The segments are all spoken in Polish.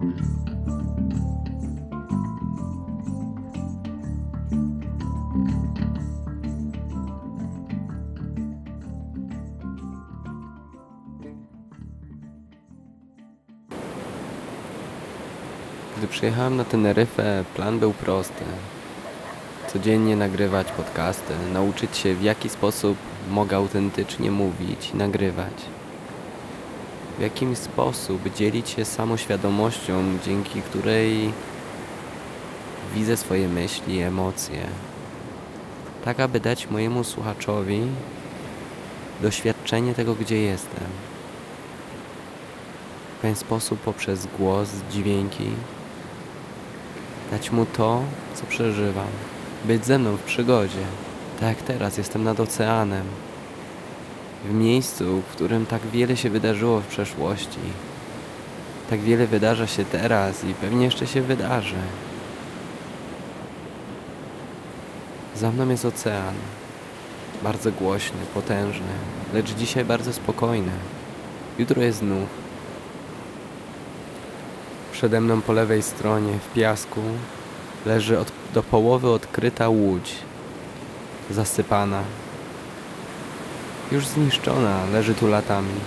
Gdy przyjechałem na Teneryfę, plan był prosty. Codziennie nagrywać podcasty, nauczyć się w jaki sposób mogę autentycznie mówić i nagrywać. W jakim sposób dzielić się samoświadomością, dzięki której widzę swoje myśli emocje. Tak, aby dać mojemu słuchaczowi doświadczenie tego, gdzie jestem. W ten sposób poprzez głos, dźwięki dać mu to, co przeżywam. Być ze mną w przygodzie. Tak jak teraz jestem nad oceanem. W miejscu, w którym tak wiele się wydarzyło w przeszłości. Tak wiele wydarza się teraz i pewnie jeszcze się wydarzy. Za mną jest ocean. Bardzo głośny, potężny, lecz dzisiaj bardzo spokojny. Jutro jest znów. Przede mną po lewej stronie w piasku leży od, do połowy odkryta łódź, zasypana. Już zniszczona, leży tu latami.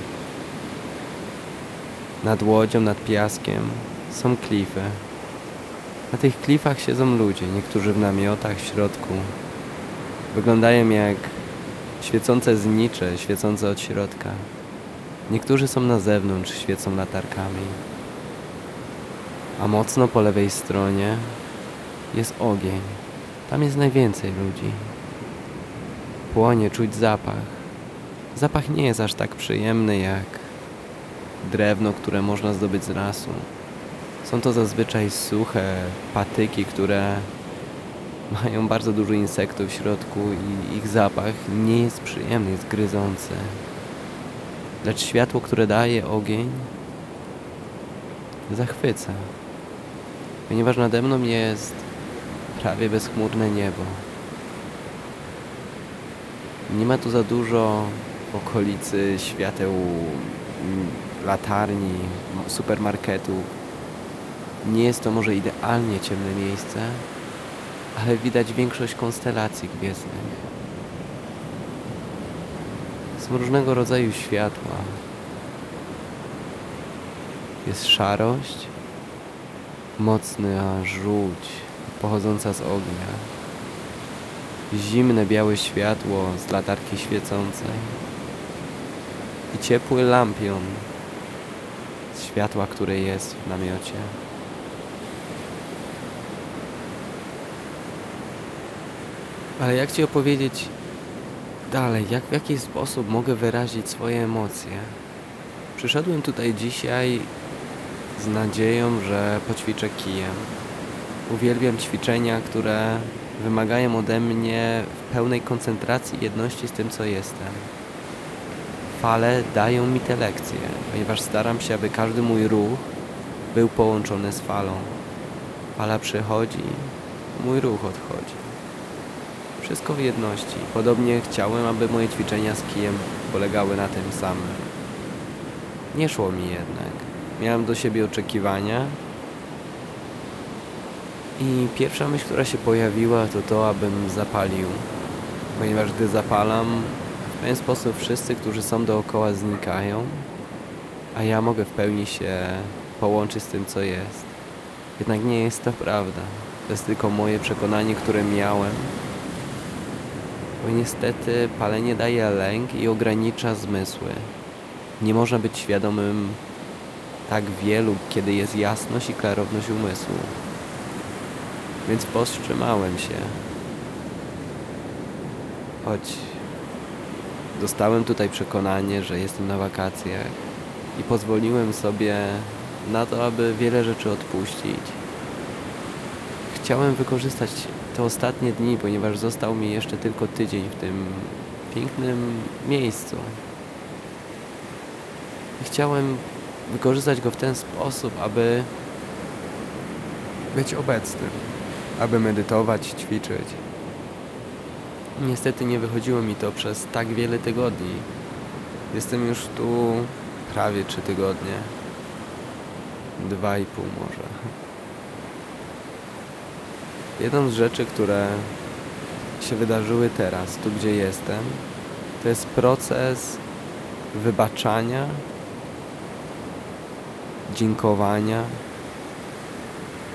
Nad łodzią, nad piaskiem są klify. Na tych klifach siedzą ludzie, niektórzy w namiotach w środku. Wyglądają jak świecące znicze, świecące od środka. Niektórzy są na zewnątrz, świecą latarkami. A mocno po lewej stronie jest ogień. Tam jest najwięcej ludzi. Płonie, czuć zapach. Zapach nie jest aż tak przyjemny jak drewno, które można zdobyć z lasu. Są to zazwyczaj suche patyki, które mają bardzo dużo insektów w środku i ich zapach nie jest przyjemny, jest gryzący. Lecz światło, które daje ogień, zachwyca ponieważ nade mną jest prawie bezchmurne niebo. Nie ma tu za dużo okolicy świateł, mm, latarni, m- supermarketów. Nie jest to może idealnie ciemne miejsce, ale widać większość konstelacji gwiezdnych. Są różnego rodzaju światła. Jest szarość, mocna żółć pochodząca z ognia, zimne białe światło z latarki świecącej i ciepły lampion światła, które jest w namiocie. Ale jak Ci opowiedzieć dalej, jak w jaki sposób mogę wyrazić swoje emocje? Przyszedłem tutaj dzisiaj z nadzieją, że poćwiczę kijem. Uwielbiam ćwiczenia, które wymagają ode mnie pełnej koncentracji jedności z tym, co jestem. Fale dają mi te lekcje, ponieważ staram się, aby każdy mój ruch był połączony z falą. Fala przychodzi, mój ruch odchodzi. Wszystko w jedności. Podobnie chciałem, aby moje ćwiczenia z kijem polegały na tym samym. Nie szło mi jednak. Miałem do siebie oczekiwania. I pierwsza myśl, która się pojawiła, to to, abym zapalił. Ponieważ gdy zapalam, w ten sposób wszyscy, którzy są dookoła, znikają, a ja mogę w pełni się połączyć z tym, co jest. Jednak nie jest to prawda. To jest tylko moje przekonanie, które miałem. Bo niestety palenie daje lęk i ogranicza zmysły. Nie można być świadomym tak wielu, kiedy jest jasność i klarowność umysłu. Więc powstrzymałem się. Choć dostałem tutaj przekonanie, że jestem na wakacjach i pozwoliłem sobie na to, aby wiele rzeczy odpuścić. Chciałem wykorzystać te ostatnie dni, ponieważ został mi jeszcze tylko tydzień w tym pięknym miejscu. Chciałem wykorzystać go w ten sposób, aby być obecnym, aby medytować, ćwiczyć. Niestety nie wychodziło mi to przez tak wiele tygodni. Jestem już tu prawie trzy tygodnie. dwa i pół może. Jedną z rzeczy, które się wydarzyły teraz, tu gdzie jestem, to jest proces wybaczania, dziękowania,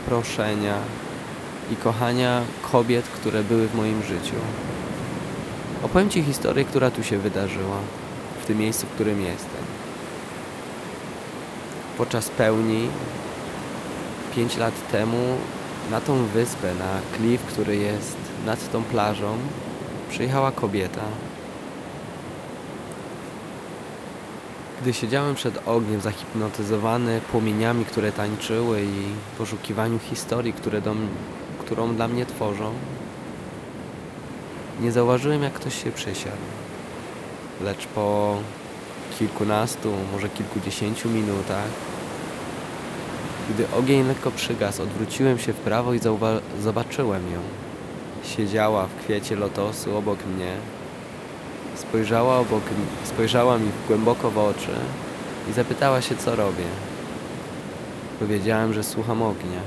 proszenia i kochania kobiet, które były w moim życiu. Opowiem Ci historię, która tu się wydarzyła, w tym miejscu, w którym jestem. Podczas pełni, 5 lat temu, na tą wyspę, na klif, który jest nad tą plażą, przyjechała kobieta. Gdy siedziałem przed ogniem, zahipnotyzowany płomieniami, które tańczyły i poszukiwaniu historii, które do, którą dla mnie tworzą, nie zauważyłem, jak ktoś się przysiadł. Lecz po kilkunastu, może kilkudziesięciu minutach, gdy ogień lekko przygasł, odwróciłem się w prawo i zobaczyłem ją. Siedziała w kwiecie lotosu obok mnie. Spojrzała, obok, spojrzała mi głęboko w oczy i zapytała się, co robię. Powiedziałem, że słucham ognia.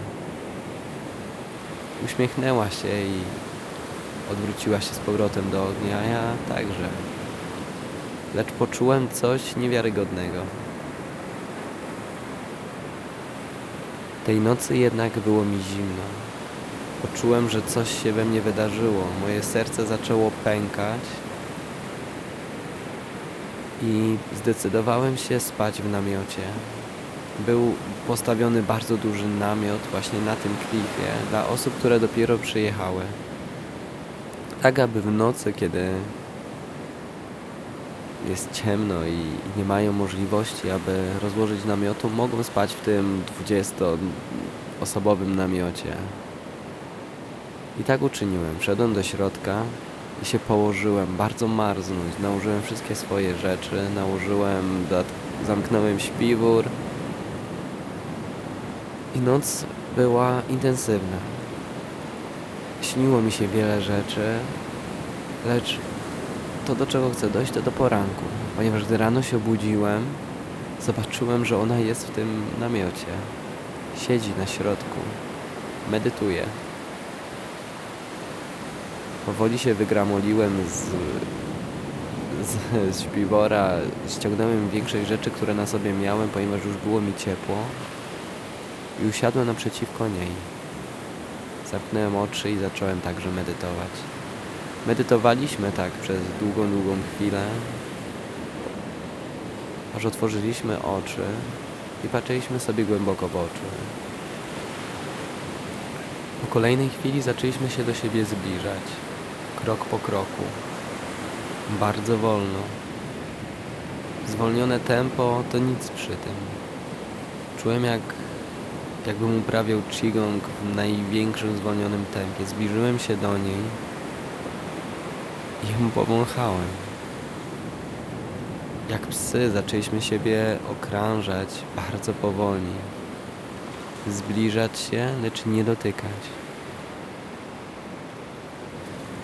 Uśmiechnęła się i odwróciła się z powrotem do ognia, ja także. Lecz poczułem coś niewiarygodnego. Tej nocy jednak było mi zimno. Poczułem, że coś się we mnie wydarzyło. Moje serce zaczęło pękać i zdecydowałem się spać w namiocie. Był postawiony bardzo duży namiot właśnie na tym klifie dla osób, które dopiero przyjechały. Tak, aby w nocy, kiedy jest ciemno i nie mają możliwości, aby rozłożyć namiotu, mogą spać w tym 20-osobowym namiocie. I tak uczyniłem. Wszedłem do środka i się położyłem, bardzo marznąć. Nałożyłem wszystkie swoje rzeczy, nałożyłem, zamknąłem śpiwór. I noc była intensywna. Śniło mi się wiele rzeczy, lecz to do czego chcę dojść, to do poranku. Ponieważ gdy rano się obudziłem, zobaczyłem, że ona jest w tym namiocie. Siedzi na środku, medytuje. Powoli się wygramoliłem z, z, z śpiwora, ściągnąłem większość rzeczy, które na sobie miałem, ponieważ już było mi ciepło i usiadłem naprzeciwko niej. Zamknąłem oczy i zacząłem także medytować. Medytowaliśmy tak przez długą, długą chwilę, aż otworzyliśmy oczy i patrzyliśmy sobie głęboko w oczy. Po kolejnej chwili zaczęliśmy się do siebie zbliżać, krok po kroku, bardzo wolno. Zwolnione tempo to nic przy tym. Czułem jak jakbym uprawiał qigong w największym zwolnionym tempie. Zbliżyłem się do niej i ją powąchałem. Jak psy zaczęliśmy siebie okrążać bardzo powoli. Zbliżać się, lecz nie dotykać.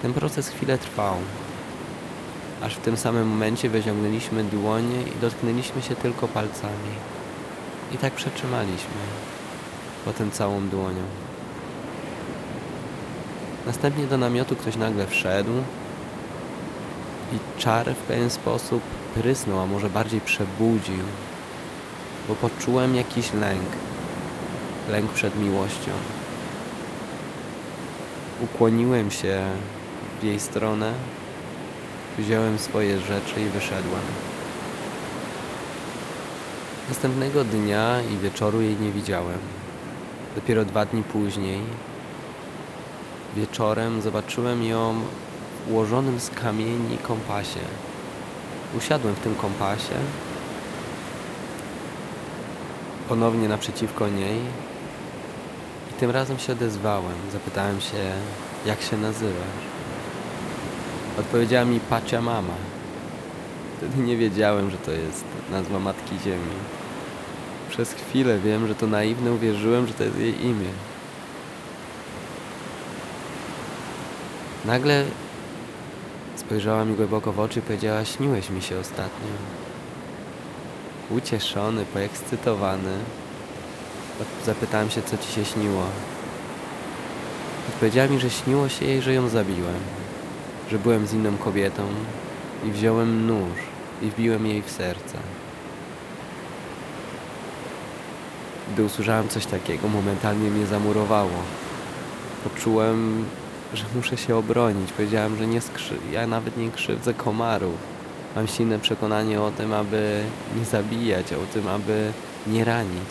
Ten proces chwilę trwał. Aż w tym samym momencie wyciągnęliśmy dłonie i dotknęliśmy się tylko palcami. I tak przetrzymaliśmy. Potem całą dłonią. Następnie do namiotu ktoś nagle wszedł i czar w pewien sposób prysnął, a może bardziej przebudził, bo poczułem jakiś lęk. Lęk przed miłością. Ukłoniłem się w jej stronę, wziąłem swoje rzeczy i wyszedłem. Następnego dnia i wieczoru jej nie widziałem. Dopiero dwa dni później, wieczorem, zobaczyłem ją w ułożonym z kamieni kompasie. Usiadłem w tym kompasie, ponownie naprzeciwko niej i tym razem się odezwałem. Zapytałem się, jak się nazywasz. Odpowiedziała mi Pacia Mama. Wtedy nie wiedziałem, że to jest nazwa Matki Ziemi. Przez chwilę wiem, że to naiwne uwierzyłem, że to jest jej imię. Nagle spojrzała mi głęboko w oczy i powiedziała, śniłeś mi się ostatnio. Ucieszony, poekscytowany, Zapytałem się, co ci się śniło. Odpowiedziała mi, że śniło się jej, że ją zabiłem. Że byłem z inną kobietą i wziąłem nóż i wbiłem jej w serce. Gdy usłyszałem coś takiego, momentalnie mnie zamurowało. Poczułem, że muszę się obronić. Powiedziałem, że nie skrzy... ja nawet nie krzywdzę komarów. Mam silne przekonanie o tym, aby nie zabijać, o tym, aby nie ranić.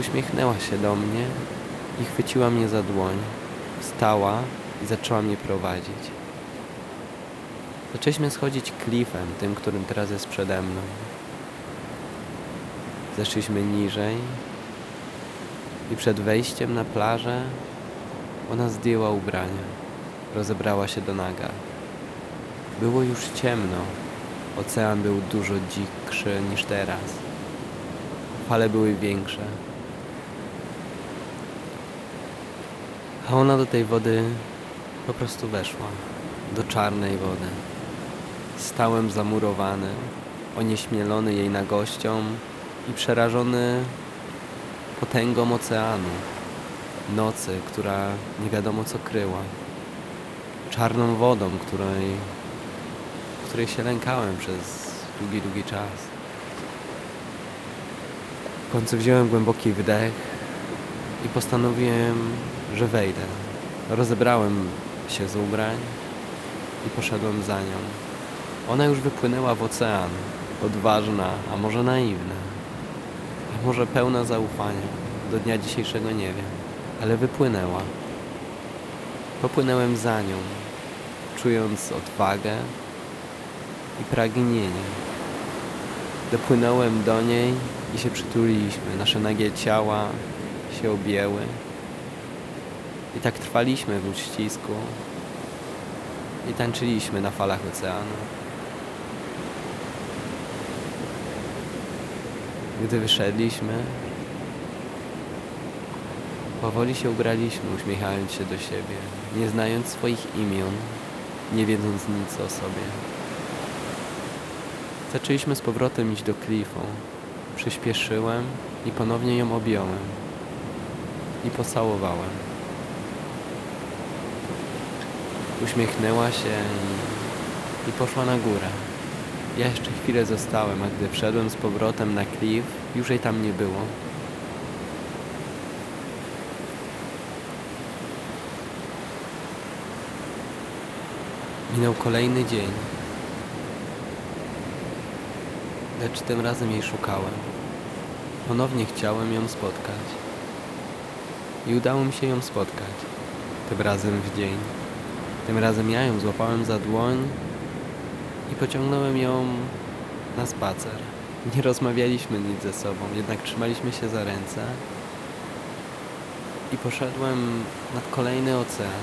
Uśmiechnęła się do mnie i chwyciła mnie za dłoń. Wstała i zaczęła mnie prowadzić. Zaczęliśmy schodzić klifem, tym, którym teraz jest przede mną. Zeszliśmy niżej i przed wejściem na plażę ona zdjęła ubrania. Rozebrała się do naga. Było już ciemno. Ocean był dużo dzikszy niż teraz. Fale były większe. A ona do tej wody po prostu weszła. Do czarnej wody. Stałem zamurowany, onieśmielony jej nagością i przerażony potęgą oceanu. Nocy, która nie wiadomo co kryła. Czarną wodą, której, której się lękałem przez długi, długi czas. W końcu wziąłem głęboki wdech i postanowiłem, że wejdę. Rozebrałem się z ubrań i poszedłem za nią. Ona już wypłynęła w ocean, odważna, a może naiwna, może pełna zaufania. Do dnia dzisiejszego nie wiem, ale wypłynęła. Popłynąłem za nią, czując odwagę i pragnienie. Dopłynąłem do niej i się przytuliliśmy. Nasze nagie ciała się objęły. I tak trwaliśmy w uścisku i tańczyliśmy na falach oceanu. Gdy wyszedliśmy, powoli się ubraliśmy, uśmiechając się do siebie, nie znając swoich imion, nie wiedząc nic o sobie. Zaczęliśmy z powrotem iść do klifu. Przyspieszyłem i ponownie ją objąłem i pocałowałem. Uśmiechnęła się i, i poszła na górę. Ja jeszcze chwilę zostałem, a gdy wszedłem z powrotem na klif, już jej tam nie było. Minął kolejny dzień. Lecz tym razem jej szukałem. Ponownie chciałem ją spotkać. I udało mi się ją spotkać. Tym razem w dzień. Tym razem ja ją złapałem za dłoń i pociągnąłem ją na spacer. Nie rozmawialiśmy nic ze sobą, jednak trzymaliśmy się za ręce i poszedłem nad kolejny ocean,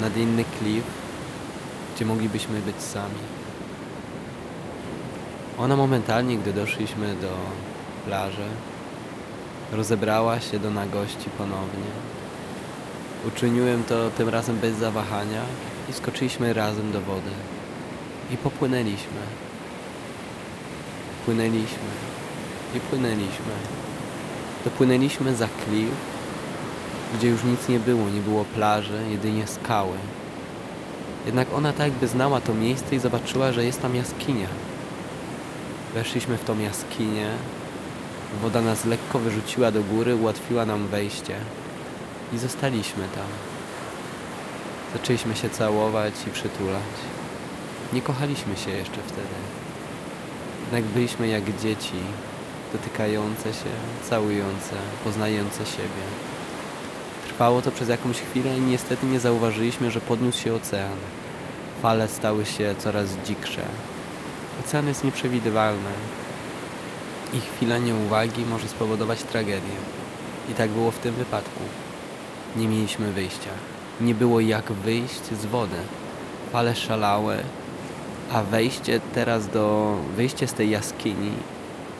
nad inny klif, gdzie moglibyśmy być sami. Ona momentalnie, gdy doszliśmy do plaży, rozebrała się do nagości ponownie. Uczyniłem to tym razem bez zawahania i skoczyliśmy razem do wody. I popłynęliśmy. Płynęliśmy i płynęliśmy. Dopłynęliśmy za klif, gdzie już nic nie było, nie było plaży, jedynie skały. Jednak ona tak jakby znała to miejsce i zobaczyła, że jest tam jaskinia. Weszliśmy w tą jaskinię. Woda nas lekko wyrzuciła do góry, ułatwiła nam wejście. I zostaliśmy tam. Zaczęliśmy się całować i przytulać. Nie kochaliśmy się jeszcze wtedy. Jednak byliśmy jak dzieci, dotykające się, całujące, poznające siebie. Trwało to przez jakąś chwilę i niestety nie zauważyliśmy, że podniósł się ocean. Fale stały się coraz dziksze. Ocean jest nieprzewidywalny i chwila nieuwagi może spowodować tragedię. I tak było w tym wypadku. Nie mieliśmy wyjścia. Nie było jak wyjść z wody. Fale szalały, a wejście teraz do... wyjście z tej jaskini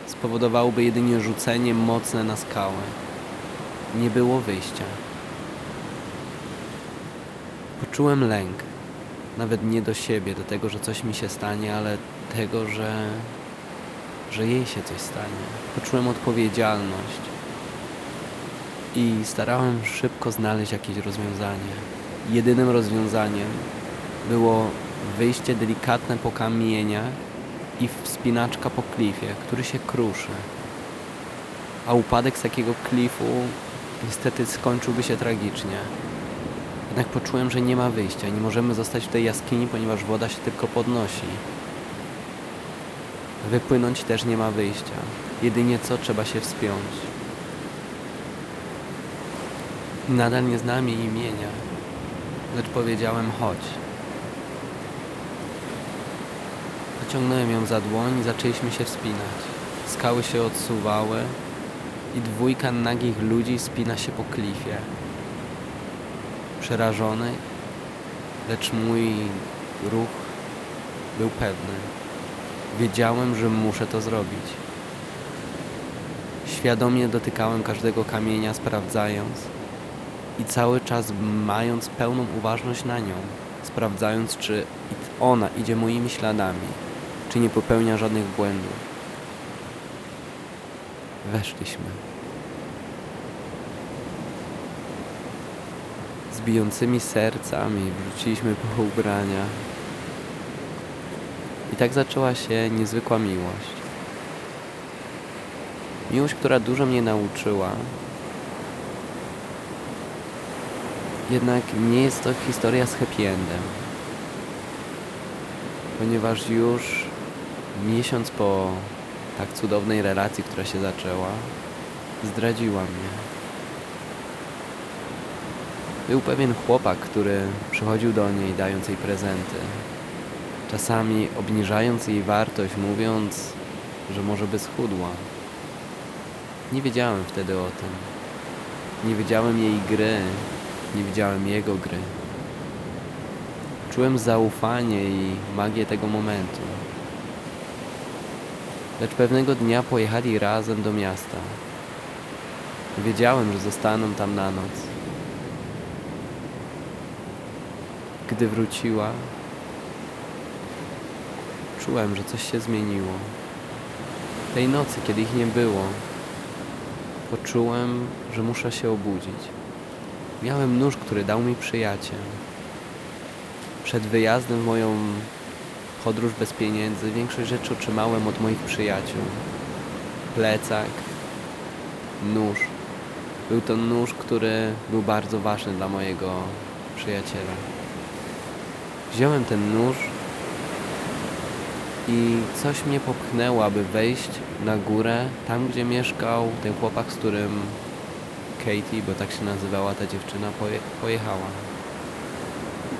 spowodowałoby jedynie rzucenie mocne na skałę. Nie było wyjścia. Poczułem lęk. Nawet nie do siebie, do tego, że coś mi się stanie, ale tego, że że jej się coś stanie. Poczułem odpowiedzialność i starałem szybko znaleźć jakieś rozwiązanie. Jedynym rozwiązaniem było wyjście delikatne po kamieniach i wspinaczka po klifie, który się kruszy. A upadek z takiego klifu niestety skończyłby się tragicznie. Jednak poczułem, że nie ma wyjścia. Nie możemy zostać w tej jaskini, ponieważ woda się tylko podnosi. Wypłynąć też nie ma wyjścia. Jedynie co trzeba się wspiąć. Nadal nie jej imienia, lecz powiedziałem chodź. Pociągnąłem ją za dłoń i zaczęliśmy się wspinać. Skały się odsuwały i dwójka nagich ludzi spina się po klifie. Przerażony, lecz mój ruch był pewny. Wiedziałem, że muszę to zrobić. Świadomie dotykałem każdego kamienia, sprawdzając i cały czas mając pełną uważność na nią, sprawdzając, czy ona idzie moimi śladami, czy nie popełnia żadnych błędów. Weszliśmy. Z bijącymi sercami wróciliśmy po ubrania. I tak zaczęła się niezwykła miłość. Miłość, która dużo mnie nauczyła. Jednak nie jest to historia z happy endem. Ponieważ już miesiąc po tak cudownej relacji, która się zaczęła, zdradziła mnie. Był pewien chłopak, który przychodził do niej dając jej prezenty. Czasami obniżając jej wartość, mówiąc, że może by schudła. Nie wiedziałem wtedy o tym. Nie wiedziałem jej gry, nie widziałem jego gry. Czułem zaufanie i magię tego momentu. Lecz pewnego dnia pojechali razem do miasta. Wiedziałem, że zostaną tam na noc. Gdy wróciła, czułem, że coś się zmieniło. Tej nocy, kiedy ich nie było, poczułem, że muszę się obudzić. Miałem nóż, który dał mi przyjaciel. Przed wyjazdem moją podróż bez pieniędzy większość rzeczy otrzymałem od moich przyjaciół. Plecak, nóż. Był to nóż, który był bardzo ważny dla mojego przyjaciela. Wziąłem ten nóż i coś mnie popchnęło, aby wejść na górę, tam gdzie mieszkał ten chłopak, z którym Katie, bo tak się nazywała ta dziewczyna, poje pojechała.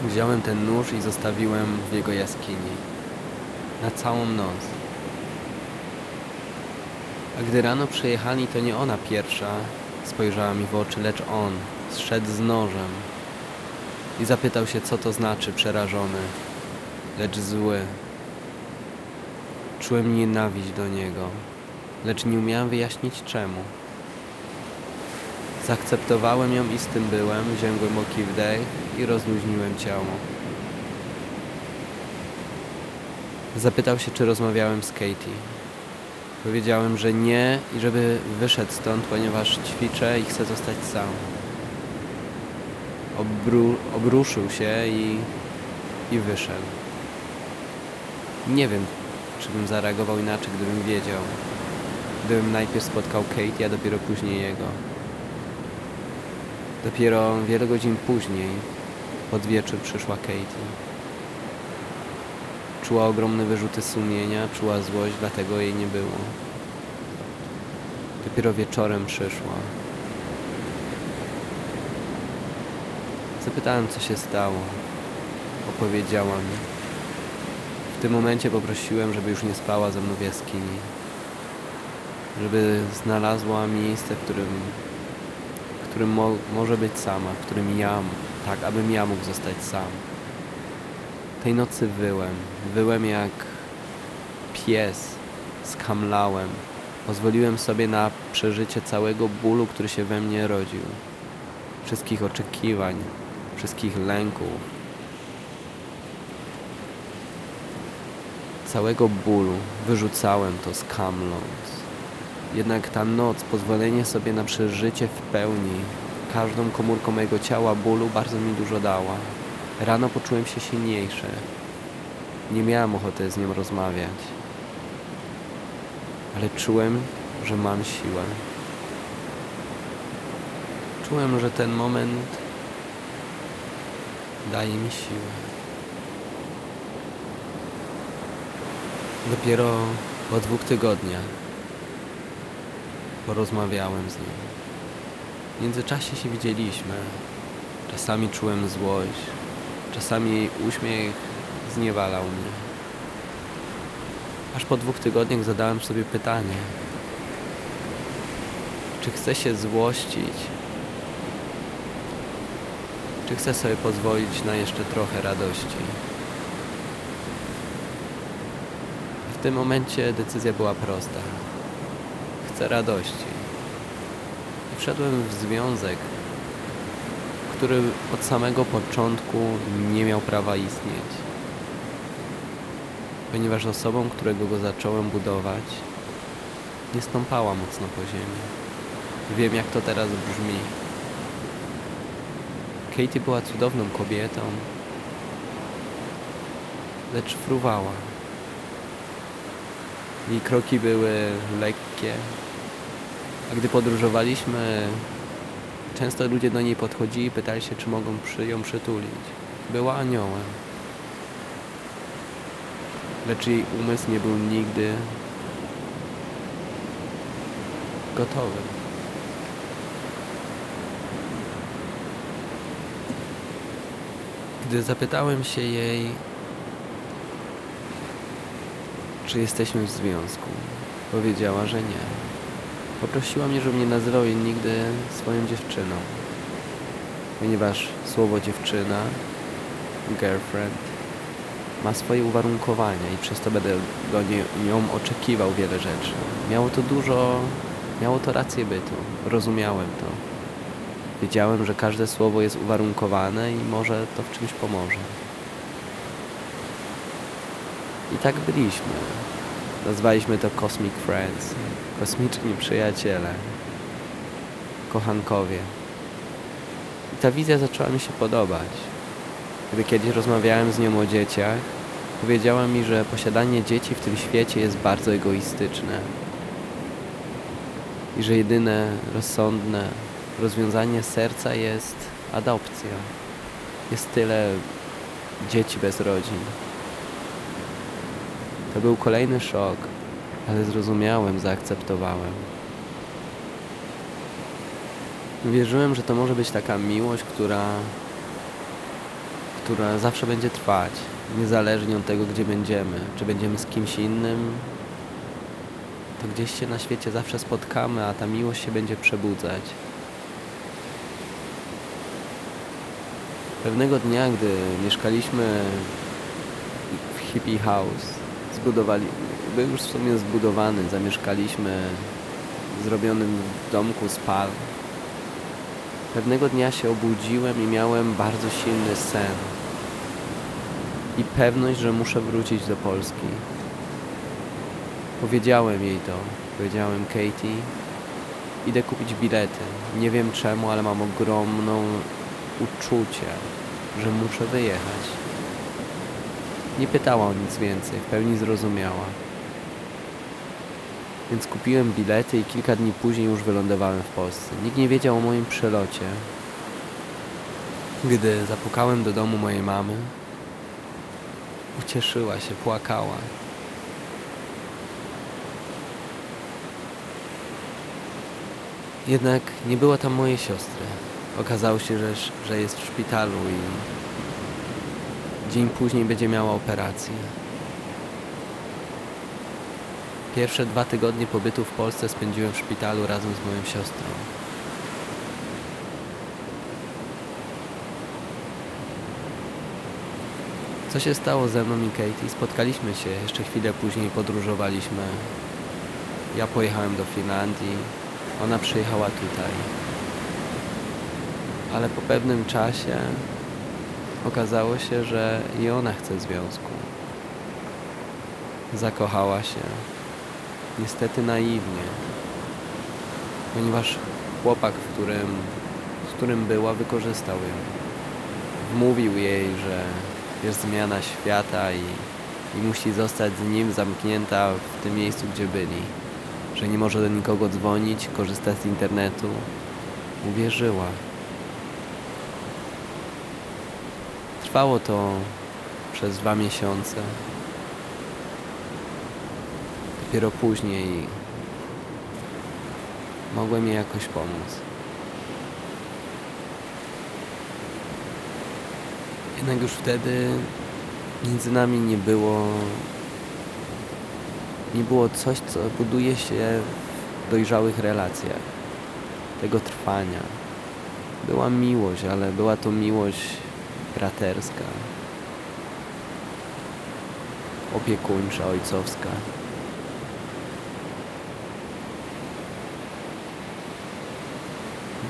Wziąłem ten nóż i zostawiłem w jego jaskini. Na całą noc. A gdy rano przyjechali, to nie ona pierwsza spojrzała mi w oczy, lecz on zszedł z nożem i zapytał się, co to znaczy przerażony, lecz zły. Czułem nienawiść do niego, lecz nie umiałem wyjaśnić czemu. Zaakceptowałem ją i z tym byłem, wziąłem głęboki wdech i rozluźniłem ciało. Zapytał się, czy rozmawiałem z Katie. Powiedziałem, że nie i żeby wyszedł stąd, ponieważ ćwiczę i chcę zostać sam. Obru obruszył się i, i wyszedł. Nie wiem, czy bym zareagował inaczej, gdybym wiedział. Gdybym najpierw spotkał Kate, a dopiero później jego. Dopiero wiele godzin później, pod wieczór, przyszła Katie. Czuła ogromne wyrzuty sumienia, czuła złość, dlatego jej nie było. Dopiero wieczorem przyszła. Zapytałem, co się stało. Opowiedziała mi. W tym momencie poprosiłem, żeby już nie spała ze mną w jaskini. Żeby znalazła miejsce, w którym, w którym mo może być sama, w którym ja, tak, abym ja mógł zostać sam. Tej nocy wyłem. Wyłem jak pies. Skamlałem. Pozwoliłem sobie na przeżycie całego bólu, który się we mnie rodził. Wszystkich oczekiwań, wszystkich lęków. całego bólu wyrzucałem to skamląc. Jednak ta noc, pozwolenie sobie na przeżycie w pełni, każdą komórką mojego ciała bólu bardzo mi dużo dała. Rano poczułem się silniejszy. Nie miałem ochoty z nią rozmawiać. Ale czułem, że mam siłę. Czułem, że ten moment daje mi siłę. Dopiero po dwóch tygodniach porozmawiałem z nim. W międzyczasie się widzieliśmy. Czasami czułem złość, czasami jej uśmiech zniewalał mnie. Aż po dwóch tygodniach zadałem sobie pytanie, czy chcę się złościć, czy chcę sobie pozwolić na jeszcze trochę radości. W tym momencie decyzja była prosta. Chcę radości. I wszedłem w związek, który od samego początku nie miał prawa istnieć. Ponieważ osobą, którego go zacząłem budować, nie stąpała mocno po ziemi. Wiem, jak to teraz brzmi. Katie była cudowną kobietą, lecz fruwała. Jej kroki były lekkie, gdy podróżowaliśmy, często ludzie do niej podchodzili i pytali się, czy mogą przy ją przytulić. Była aniołem. Lecz jej umysł nie był nigdy gotowy. Gdy zapytałem się jej, czy jesteśmy w związku, powiedziała, że nie. Poprosiła mnie, żebym nie nazywał jej nigdy swoją dziewczyną, ponieważ słowo dziewczyna, girlfriend, ma swoje uwarunkowania i przez to będę do niej, nią oczekiwał wiele rzeczy. Miało to dużo, miało to rację bytu, rozumiałem to. Wiedziałem, że każde słowo jest uwarunkowane i może to w czymś pomoże. I tak byliśmy. Nazwaliśmy to Cosmic Friends, kosmiczni przyjaciele, kochankowie. I ta wizja zaczęła mi się podobać. Gdy kiedyś rozmawiałem z nią o dzieciach, powiedziała mi, że posiadanie dzieci w tym świecie jest bardzo egoistyczne i że jedyne rozsądne rozwiązanie serca jest adopcja. Jest tyle dzieci bez rodzin. To był kolejny szok, ale zrozumiałem, zaakceptowałem. Wierzyłem, że to może być taka miłość, która, która zawsze będzie trwać, niezależnie od tego, gdzie będziemy. Czy będziemy z kimś innym, to gdzieś się na świecie zawsze spotkamy, a ta miłość się będzie przebudzać. Pewnego dnia, gdy mieszkaliśmy w hippie house, zbudowali, był już w sumie zbudowany, zamieszkaliśmy w zrobionym domku z palm. Pewnego dnia się obudziłem i miałem bardzo silny sen i pewność, że muszę wrócić do Polski. Powiedziałem jej to. Powiedziałem Katie, idę kupić bilety. Nie wiem czemu, ale mam ogromną uczucie, że muszę wyjechać. Nie pytała o nic więcej, w pełni zrozumiała. Więc kupiłem bilety i kilka dni później już wylądowałem w Polsce. Nikt nie wiedział o moim przelocie. Gdy zapukałem do domu mojej mamy, ucieszyła się, płakała. Jednak nie było tam mojej siostry. Okazało się, że, że jest w szpitalu i dzień później będzie miała operację. Pierwsze dwa tygodnie pobytu w Polsce spędziłem w szpitalu razem z moją siostrą. Co się stało ze mną i Katie? Spotkaliśmy się, jeszcze chwilę później podróżowaliśmy. Ja pojechałem do Finlandii, ona przyjechała tutaj. Ale po pewnym czasie okazało się, że i ona chce związku. zakochała się. Niestety naiwnie. Ponieważ chłopak, w którym, z którym była, wykorzystał ją. Wmówił jej, że jest zmiana świata i, i musi zostać z nim zamknięta w tym miejscu, gdzie byli. Że nie może do nikogo dzwonić, korzystać z internetu. Uwierzyła. Trwało to przez dwa miesiące. Dopiero później mogłem jej jakoś pomóc. Jednak już wtedy między nami nie było nie było coś, co buduje się w dojrzałych relacjach. Tego trwania. Była miłość, ale była to miłość braterska, opiekuńcza, ojcowska.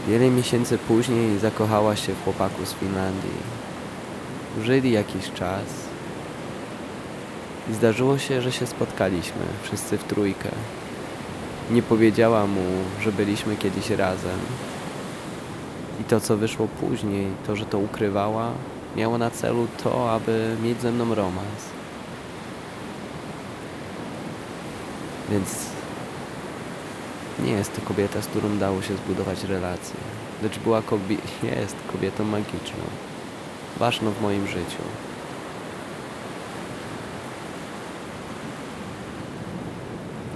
Wiele miesięcy później zakochała się w chłopaku z Finlandii. Żyli jakiś czas i zdarzyło się, że się spotkaliśmy, wszyscy w trójkę. Nie powiedziała mu, że byliśmy kiedyś razem. I to, co wyszło później, to, że to ukrywała, miało na celu to, aby mieć ze mną romans. Więc nie jest to kobieta, z którą dało się zbudować relację. Lecz była kobie- jest kobietą magiczną. Ważną w moim życiu.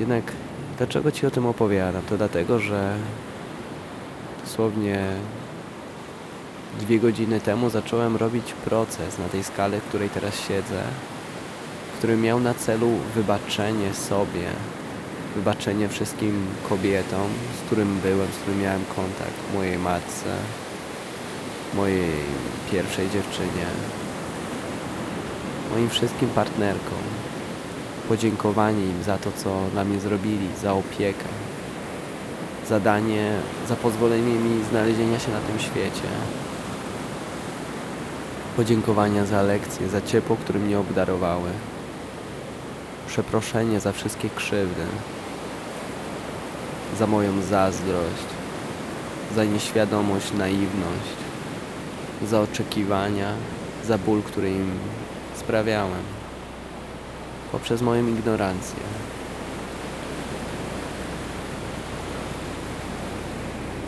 Jednak dlaczego Ci o tym opowiadam? To dlatego, że dosłownie dwie godziny temu zacząłem robić proces na tej skale, w której teraz siedzę, który miał na celu wybaczenie sobie, wybaczenie wszystkim kobietom, z którym byłem, z którym miałem kontakt, mojej matce, mojej pierwszej dziewczynie, moim wszystkim partnerkom. Podziękowanie im za to, co dla mnie zrobili, za opiekę, za danie, za pozwolenie mi znalezienia się na tym świecie. Podziękowania za lekcje, za ciepło, którym mnie obdarowały. Przeproszenie za wszystkie krzywdy, za moją zazdrość, za nieświadomość, naiwność, za oczekiwania, za ból, który im sprawiałem, poprzez moją ignorancję.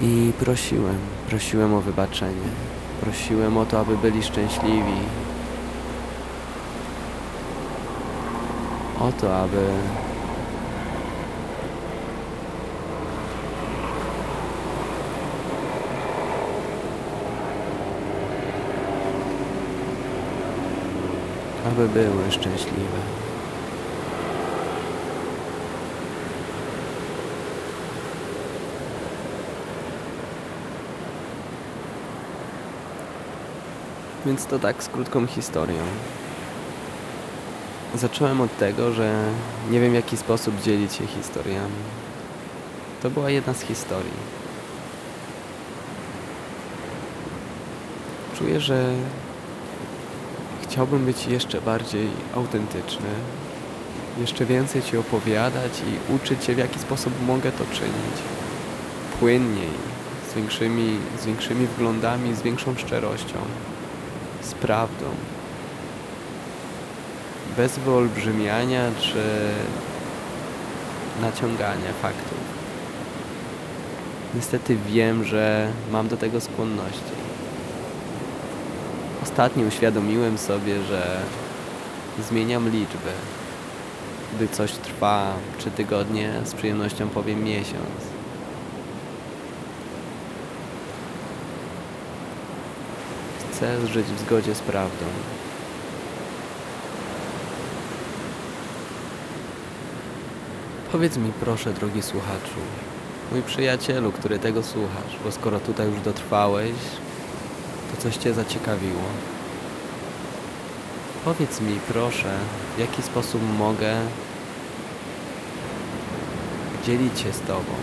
I prosiłem, prosiłem o wybaczenie, prosiłem o to, aby byli szczęśliwi, o to, aby aby były szczęśliwe. Więc to tak z krótką historią. Zacząłem od tego, że nie wiem w jaki sposób dzielić się historiami. To była jedna z historii. Czuję, że chciałbym być jeszcze bardziej autentyczny, jeszcze więcej Ci opowiadać i uczyć Cię w jaki sposób mogę to czynić. Płynniej, z większymi, z większymi wglądami, z większą szczerością, z prawdą. Bez wyolbrzymiania czy naciągania faktów. Niestety wiem, że mam do tego skłonności. Ostatnio uświadomiłem sobie, że zmieniam liczby. Gdy coś trwa trzy tygodnie, z przyjemnością powiem miesiąc. Chcę żyć w zgodzie z prawdą. Powiedz mi proszę, drogi słuchaczu, mój przyjacielu, który tego słuchasz, bo skoro tutaj już dotrwałeś, to coś Cię zaciekawiło. Powiedz mi proszę, w jaki sposób mogę dzielić się z Tobą.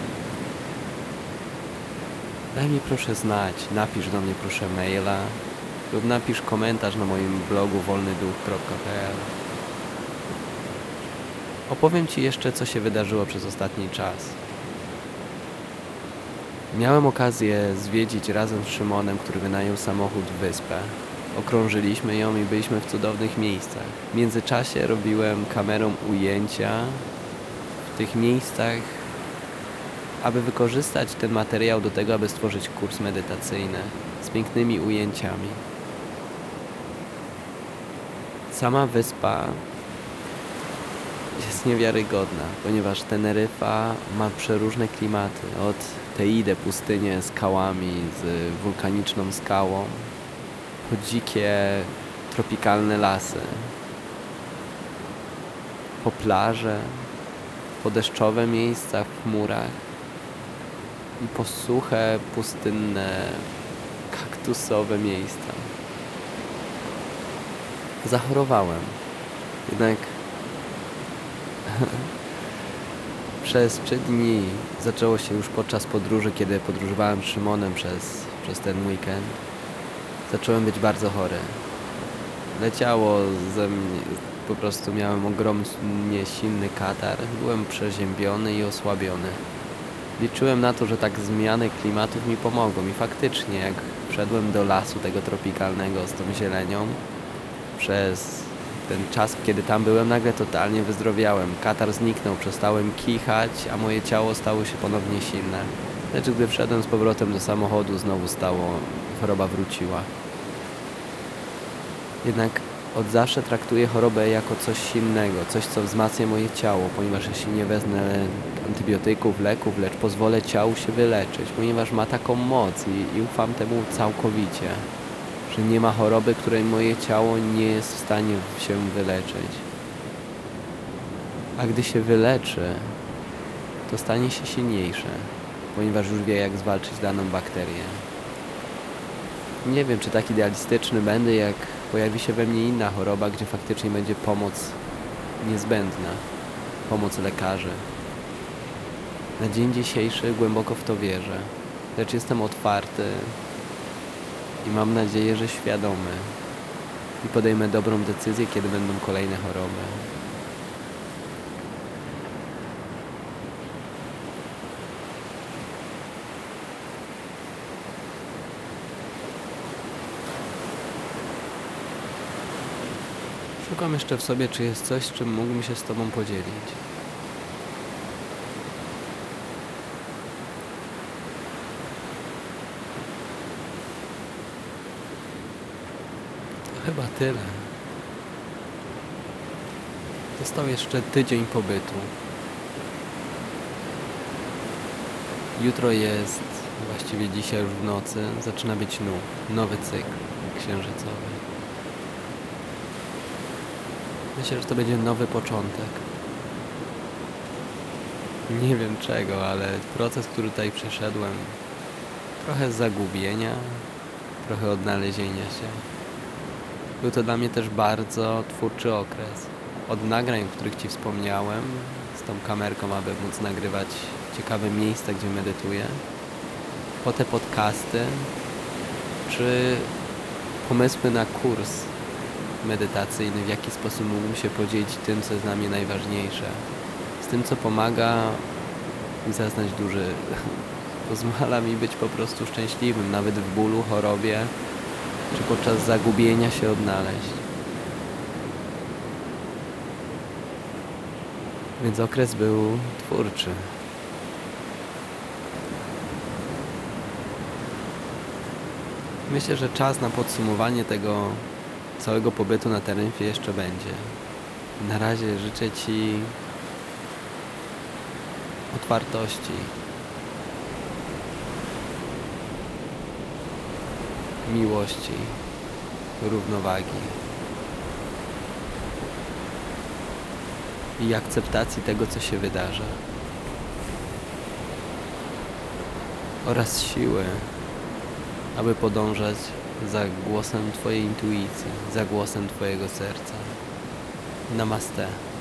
Daj mi proszę znać, napisz do mnie proszę maila lub napisz komentarz na moim blogu wolnyduch.pl Opowiem Ci jeszcze, co się wydarzyło przez ostatni czas. Miałem okazję zwiedzić razem z Szymonem, który wynajął samochód wyspę. Okrążyliśmy ją i byliśmy w cudownych miejscach. W międzyczasie robiłem kamerą ujęcia w tych miejscach, aby wykorzystać ten materiał do tego, aby stworzyć kurs medytacyjny z pięknymi ujęciami. Sama wyspa jest niewiarygodna, ponieważ Teneryfa ma przeróżne klimaty. Od Teide pustynię z skałami, z wulkaniczną skałą, po dzikie, tropikalne lasy, po plaże, po deszczowe miejsca w chmurach i po suche, pustynne, kaktusowe miejsca. Zachorowałem. Jednak przez trzy dni zaczęło się już podczas podróży, kiedy podróżowałem z Szymonem przez, przez ten weekend. Zacząłem być bardzo chory. Leciało ze mnie, po prostu miałem ogromnie silny katar, byłem przeziębiony i osłabiony. Liczyłem na to, że tak zmiany klimatów mi pomogą i faktycznie jak wszedłem do lasu tego tropikalnego z tą zielenią, przez ten czas, kiedy tam byłem, nagle totalnie wyzdrowiałem. Katar zniknął, przestałem kichać, a moje ciało stało się ponownie silne. Lecz gdy wszedłem z powrotem do samochodu, znowu stało, choroba wróciła. Jednak od zawsze traktuję chorobę jako coś silnego, coś co wzmacnia moje ciało, ponieważ jeśli nie wezmę antybiotyków, leków, lecz pozwolę ciału się wyleczyć, ponieważ ma taką moc i, i ufam temu całkowicie że nie ma choroby, której moje ciało nie jest w stanie się wyleczyć. A gdy się wyleczy, to stanie się silniejsze, ponieważ już wie, jak zwalczyć daną bakterię. Nie wiem, czy tak idealistyczny będę, jak pojawi się we mnie inna choroba, gdzie faktycznie będzie pomoc niezbędna, pomoc lekarzy. Na dzień dzisiejszy głęboko w to wierzę, lecz jestem otwarty i mam nadzieję, że świadomy i podejmę dobrą decyzję, kiedy będą kolejne choroby. Szukam jeszcze w sobie, czy jest coś, czym mógłbym się z Tobą podzielić. To chyba tyle. Został jeszcze tydzień pobytu. Jutro jest, właściwie dzisiaj już w nocy, zaczyna być nów, nowy cykl księżycowy. Myślę, że to będzie nowy początek. Nie wiem czego, ale proces, który tutaj przeszedłem, trochę zagubienia, trochę odnalezienia się. Był to dla mnie też bardzo twórczy okres. Od nagrań, o których Ci wspomniałem, z tą kamerką, aby móc nagrywać ciekawe miejsca, gdzie medytuję, po te podcasty, czy pomysły na kurs medytacyjny, w jaki sposób mógłbym się podzielić tym, co jest dla mnie najważniejsze. Z tym, co pomaga mi zaznać duży, pozwala mi być po prostu szczęśliwym, nawet w bólu, chorobie, czy podczas zagubienia się odnaleźć. Więc okres był twórczy. Myślę, że czas na podsumowanie tego całego pobytu na Teneryfie jeszcze będzie. Na razie życzę Ci otwartości, miłości, równowagi i akceptacji tego, co się wydarza. Oraz siły, aby podążać za głosem Twojej intuicji, za głosem Twojego serca. Namaste.